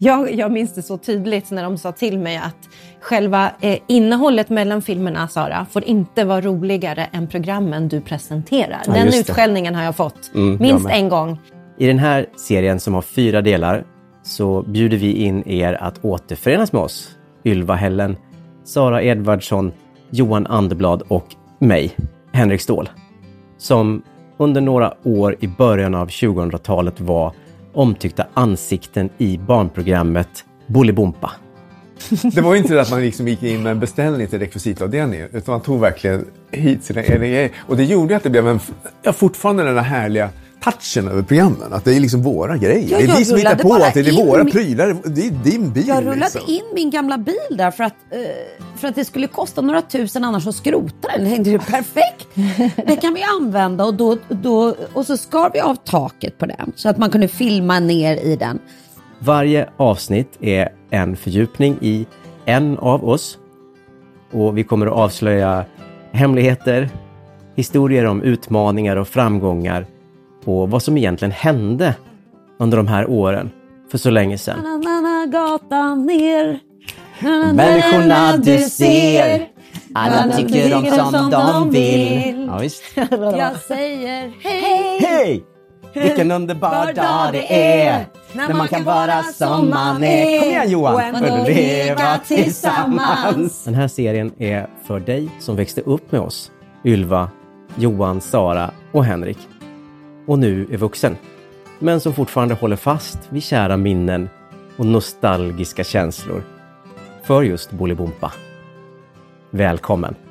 Jag, jag minns det så tydligt när de sa till mig att själva eh, innehållet mellan filmerna, Sara, får inte vara roligare än programmen du presenterar. Ja, Den utskällningen har jag fått Mm, jag minst med. en gång. I den här serien som har fyra delar så bjuder vi in er att återförenas med oss. Ylva Hällen, Sara Edvardsson, Johan Anderblad och mig, Henrik Ståhl. Som under några år i början av 2000-talet var omtyckta ansikten i barnprogrammet Bolibompa. Det var ju inte det att man liksom gick in med en beställning till rekvisitavdelningen utan man tog verkligen hit sina egna grejer. Och det gjorde att det blev en, ja, fortfarande den här härliga touchen över programmen. Att det är liksom våra grejer. Ja, det är jag vi som hittar på att det är våra min- prylar. Det är din bil. Jag rullade liksom. in min gamla bil där för att, eh, för att det skulle kosta några tusen annars att skrota den. Jag tänkte, det perfekt. Det kan vi använda och, då, då, och så skar vi av taket på den så att man kunde filma ner i den. Varje avsnitt är en fördjupning i en av oss. Och vi kommer att avslöja hemligheter, historier om utmaningar och framgångar och vad som egentligen hände under de här åren för så länge sedan. Gatan ner. Na, na, na, Människorna na, du ser, alla tycker tycker som de vill. Ja, visst. Jag säger hej. Hej! Vilken underbar dag det är när man kan vara som man är. Kom igen Johan! Och leva tillsammans. Den här serien är för dig som växte upp med oss. Ylva, Johan, Sara och Henrik. Och nu är vuxen. Men som fortfarande håller fast vid kära minnen och nostalgiska känslor. För just Bolibompa. Välkommen!